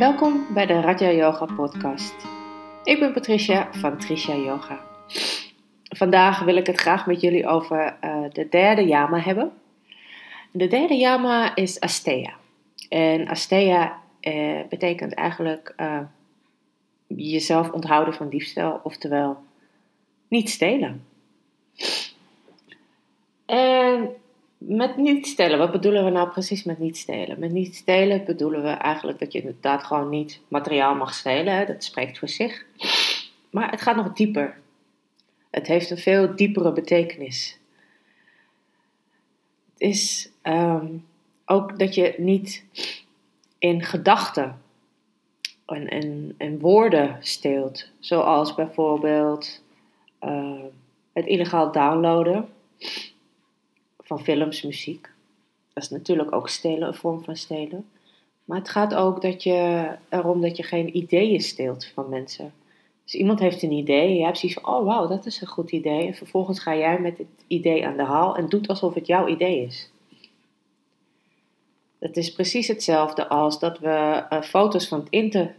Welkom bij de Raja Yoga podcast. Ik ben Patricia van Trisha Yoga. Vandaag wil ik het graag met jullie over uh, de derde yama hebben. De derde yama is Asteya. En Asteya eh, betekent eigenlijk uh, jezelf onthouden van diefstal, oftewel niet stelen. En met niet stelen, wat bedoelen we nou precies met niet stelen? Met niet stelen bedoelen we eigenlijk dat je inderdaad gewoon niet materiaal mag stelen. Hè? Dat spreekt voor zich. Maar het gaat nog dieper. Het heeft een veel diepere betekenis. Het is um, ook dat je niet in gedachten en, en, en woorden steelt. Zoals bijvoorbeeld uh, het illegaal downloaden van films, muziek. Dat is natuurlijk ook stelen, een vorm van stelen. Maar het gaat ook dat je, erom dat je geen ideeën steelt van mensen. Dus iemand heeft een idee, je hebt zoiets van, oh wauw, dat is een goed idee. En vervolgens ga jij met het idee aan de haal en doet alsof het jouw idee is. Het is precies hetzelfde als dat we uh, foto's van het,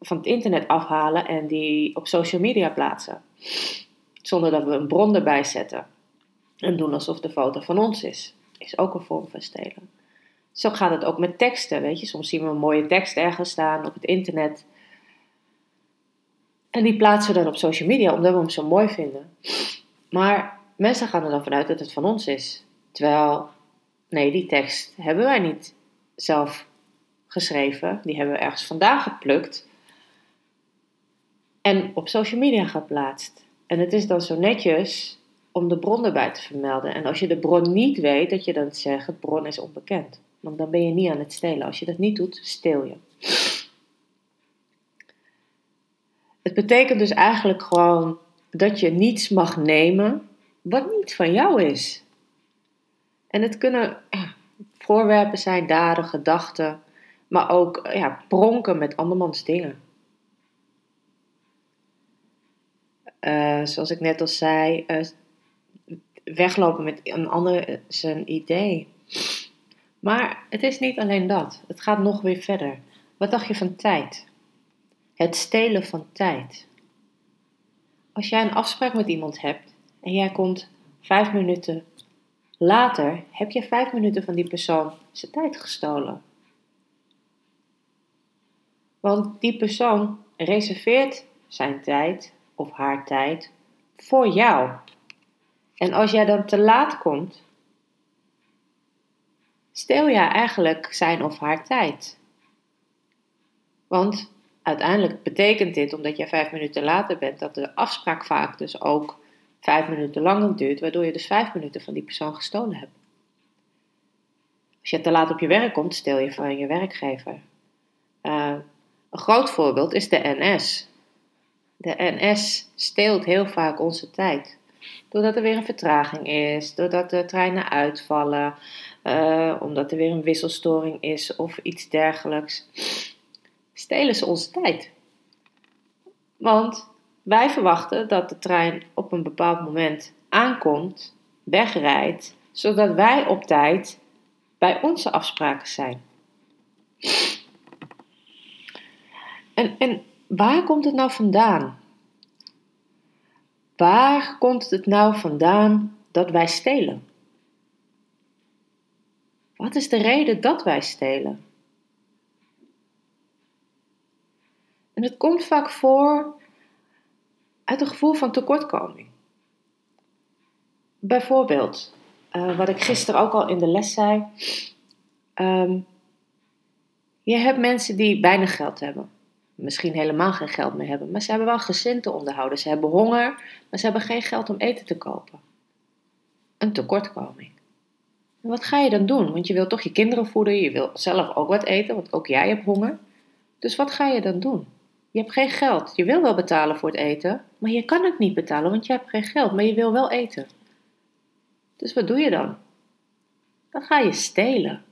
van het internet afhalen en die op social media plaatsen. Zonder dat we een bron erbij zetten. En doen alsof de foto van ons is. Is ook een vorm van stelen. Zo gaat het ook met teksten, weet je. Soms zien we een mooie tekst ergens staan op het internet. En die plaatsen we dan op social media omdat we hem zo mooi vinden. Maar mensen gaan er dan vanuit dat het van ons is. Terwijl, nee, die tekst hebben wij niet zelf geschreven. Die hebben we ergens vandaan geplukt. En op social media geplaatst. En het is dan zo netjes om de bron erbij te vermelden. En als je de bron niet weet, dat je dan zegt: het bron is onbekend. Want dan ben je niet aan het stelen. Als je dat niet doet, steel je. Het betekent dus eigenlijk gewoon dat je niets mag nemen wat niet van jou is. En het kunnen voorwerpen zijn, daden, gedachten, maar ook ja, pronken met andermans dingen. Uh, zoals ik net al zei, uh, weglopen met een ander eh, zijn idee. Maar het is niet alleen dat. Het gaat nog weer verder. Wat dacht je van tijd? Het stelen van tijd. Als jij een afspraak met iemand hebt en jij komt vijf minuten later, heb je vijf minuten van die persoon zijn tijd gestolen. Want die persoon reserveert zijn tijd of haar tijd voor jou. En als jij dan te laat komt, steel jij eigenlijk zijn of haar tijd. Want uiteindelijk betekent dit, omdat jij vijf minuten later bent, dat de afspraak vaak dus ook vijf minuten langer duurt, waardoor je dus vijf minuten van die persoon gestolen hebt. Als je te laat op je werk komt, steel je van je werkgever. Uh, een groot voorbeeld is de NS. De NS steelt heel vaak onze tijd. Doordat er weer een vertraging is, doordat de treinen uitvallen, uh, omdat er weer een wisselstoring is of iets dergelijks, stelen ze onze tijd. Want wij verwachten dat de trein op een bepaald moment aankomt, wegrijdt, zodat wij op tijd bij onze afspraken zijn. En, en waar komt het nou vandaan? Waar komt het nou vandaan dat wij stelen? Wat is de reden dat wij stelen? En het komt vaak voor uit een gevoel van tekortkoming. Bijvoorbeeld, uh, wat ik gisteren ook al in de les zei. Um, je hebt mensen die weinig geld hebben misschien helemaal geen geld meer hebben. Maar ze hebben wel gezin te onderhouden. Ze hebben honger, maar ze hebben geen geld om eten te kopen. Een tekortkoming. En wat ga je dan doen? Want je wilt toch je kinderen voeden, je wilt zelf ook wat eten, want ook jij hebt honger. Dus wat ga je dan doen? Je hebt geen geld. Je wil wel betalen voor het eten, maar je kan het niet betalen, want je hebt geen geld, maar je wil wel eten. Dus wat doe je dan? Dan ga je stelen.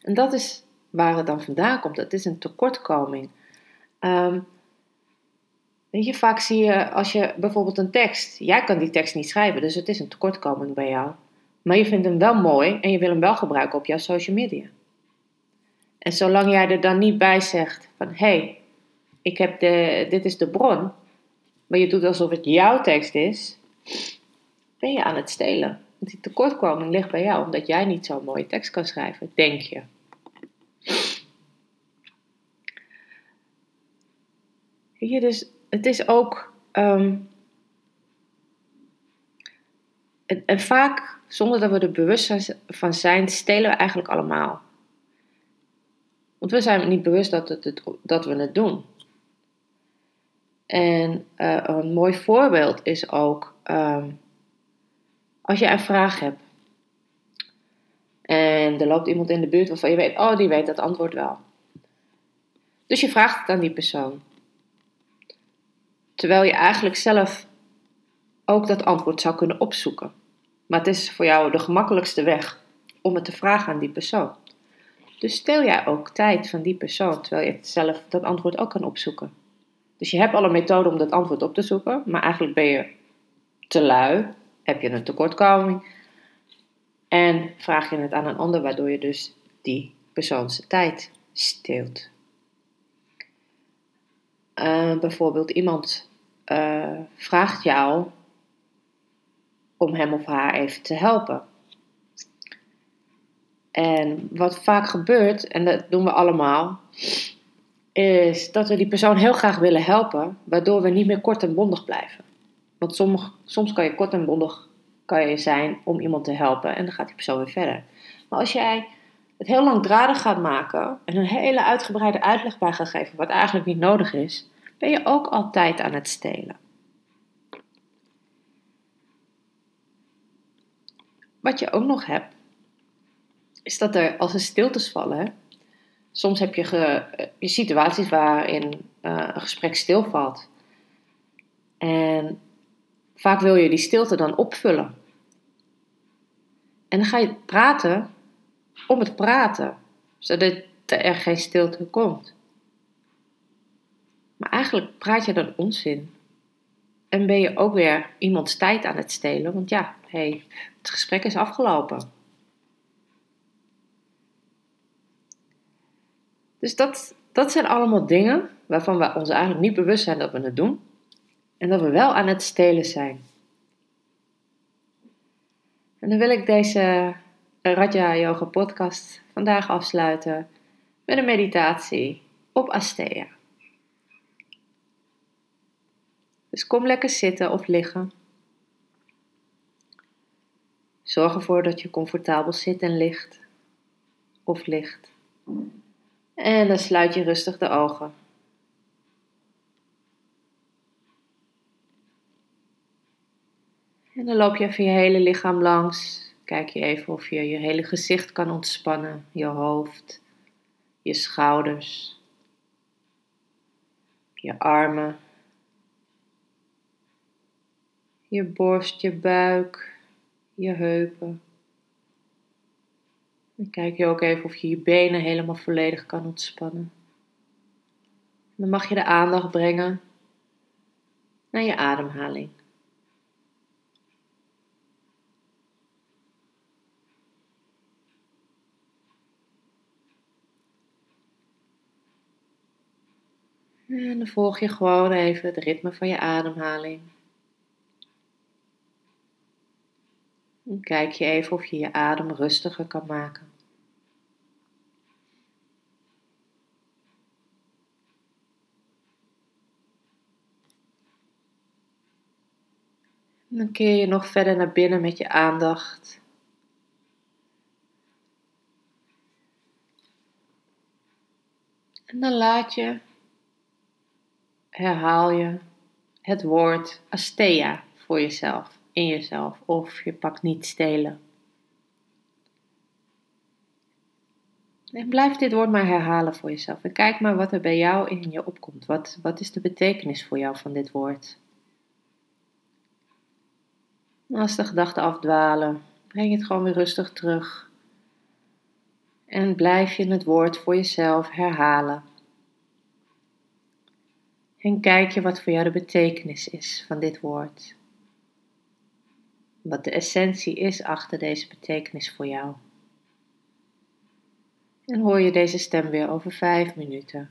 En dat is waar het dan vandaan komt. Het is een tekortkoming. Um, weet je, vaak zie je als je bijvoorbeeld een tekst, jij kan die tekst niet schrijven, dus het is een tekortkoming bij jou. Maar je vindt hem wel mooi en je wil hem wel gebruiken op jouw social media. En zolang jij er dan niet bij zegt van hé, hey, ik heb de, dit is de bron, maar je doet alsof het jouw tekst is, ben je aan het stelen. Want die tekortkoming ligt bij jou omdat jij niet zo'n mooie tekst kan schrijven, denk je. Dus het is ook. Um, en, vaak, zonder dat we er bewust van zijn, stelen we eigenlijk allemaal. Want we zijn niet bewust dat, het, dat we het doen. En uh, een mooi voorbeeld is ook um, als je een vraag hebt. En er loopt iemand in de buurt waarvan je weet, oh die weet dat antwoord wel. Dus je vraagt het aan die persoon. Terwijl je eigenlijk zelf ook dat antwoord zou kunnen opzoeken. Maar het is voor jou de gemakkelijkste weg om het te vragen aan die persoon. Dus stel jij ook tijd van die persoon, terwijl je zelf dat antwoord ook kan opzoeken. Dus je hebt al een methode om dat antwoord op te zoeken, maar eigenlijk ben je te lui, heb je een tekortkoming en vraag je het aan een ander, waardoor je dus die persoonse tijd steelt. Uh, bijvoorbeeld iemand uh, vraagt jou om hem of haar even te helpen. En wat vaak gebeurt, en dat doen we allemaal, is dat we die persoon heel graag willen helpen, waardoor we niet meer kort en bondig blijven. Want sommige, soms kan je kort en bondig kan je zijn om iemand te helpen en dan gaat die persoon weer verder. Maar als jij het heel langdradig gaat maken en een hele uitgebreide uitleg bij gaat geven, wat eigenlijk niet nodig is, ben je ook altijd aan het stelen. Wat je ook nog hebt, is dat er als er stiltes vallen, soms heb je, je situaties waarin uh, een gesprek stilvalt. En vaak wil je die stilte dan opvullen. En dan ga je praten om het praten, zodat er geen stilte komt. Maar eigenlijk praat je dan onzin. En ben je ook weer iemands tijd aan het stelen, want ja, hey, het gesprek is afgelopen. Dus dat, dat zijn allemaal dingen waarvan we ons eigenlijk niet bewust zijn dat we het doen. En dat we wel aan het stelen zijn. En dan wil ik deze Raja Yoga podcast vandaag afsluiten met een meditatie op Astea. Dus kom lekker zitten of liggen. Zorg ervoor dat je comfortabel zit en ligt of ligt. En dan sluit je rustig de ogen. En dan loop je even je hele lichaam langs. Kijk je even of je je hele gezicht kan ontspannen. Je hoofd, je schouders, je armen, je borst, je buik, je heupen. Dan kijk je ook even of je je benen helemaal volledig kan ontspannen. Dan mag je de aandacht brengen naar je ademhaling. En dan volg je gewoon even het ritme van je ademhaling. Kijk je even of je je adem rustiger kan maken. En dan keer je nog verder naar binnen met je aandacht. En dan laat je, herhaal je het woord Astea voor jezelf in jezelf of je pakt niet stelen. En blijf dit woord maar herhalen voor jezelf en kijk maar wat er bij jou in je opkomt. Wat, wat is de betekenis voor jou van dit woord? als de gedachten afdwalen, breng het gewoon weer rustig terug. En blijf je het woord voor jezelf herhalen. En kijk je wat voor jou de betekenis is van dit woord wat de essentie is achter deze betekenis voor jou. En hoor je deze stem weer over vijf minuten.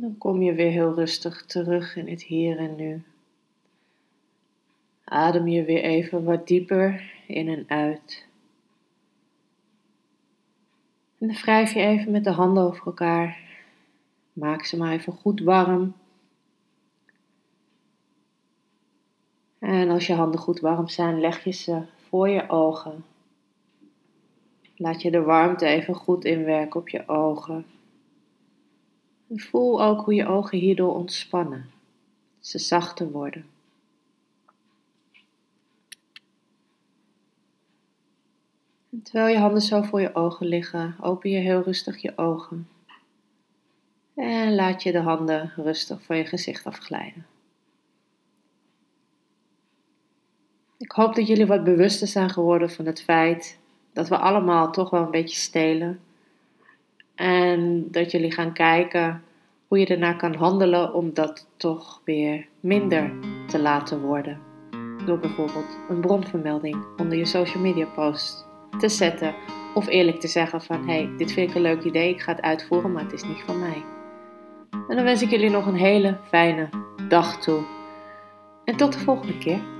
Dan kom je weer heel rustig terug in het hier en nu. Adem je weer even wat dieper in en uit. En dan wrijf je even met de handen over elkaar. Maak ze maar even goed warm. En als je handen goed warm zijn, leg je ze voor je ogen. Laat je de warmte even goed inwerken op je ogen. Voel ook hoe je ogen hierdoor ontspannen. Ze zachter worden. En terwijl je handen zo voor je ogen liggen, open je heel rustig je ogen. En laat je de handen rustig van je gezicht afglijden. Ik hoop dat jullie wat bewuster zijn geworden van het feit dat we allemaal toch wel een beetje stelen. En dat jullie gaan kijken hoe je ernaar kan handelen om dat toch weer minder te laten worden. Door bijvoorbeeld een bronvermelding onder je social media post te zetten. Of eerlijk te zeggen van hey, dit vind ik een leuk idee, ik ga het uitvoeren, maar het is niet van mij. En dan wens ik jullie nog een hele fijne dag toe. En tot de volgende keer.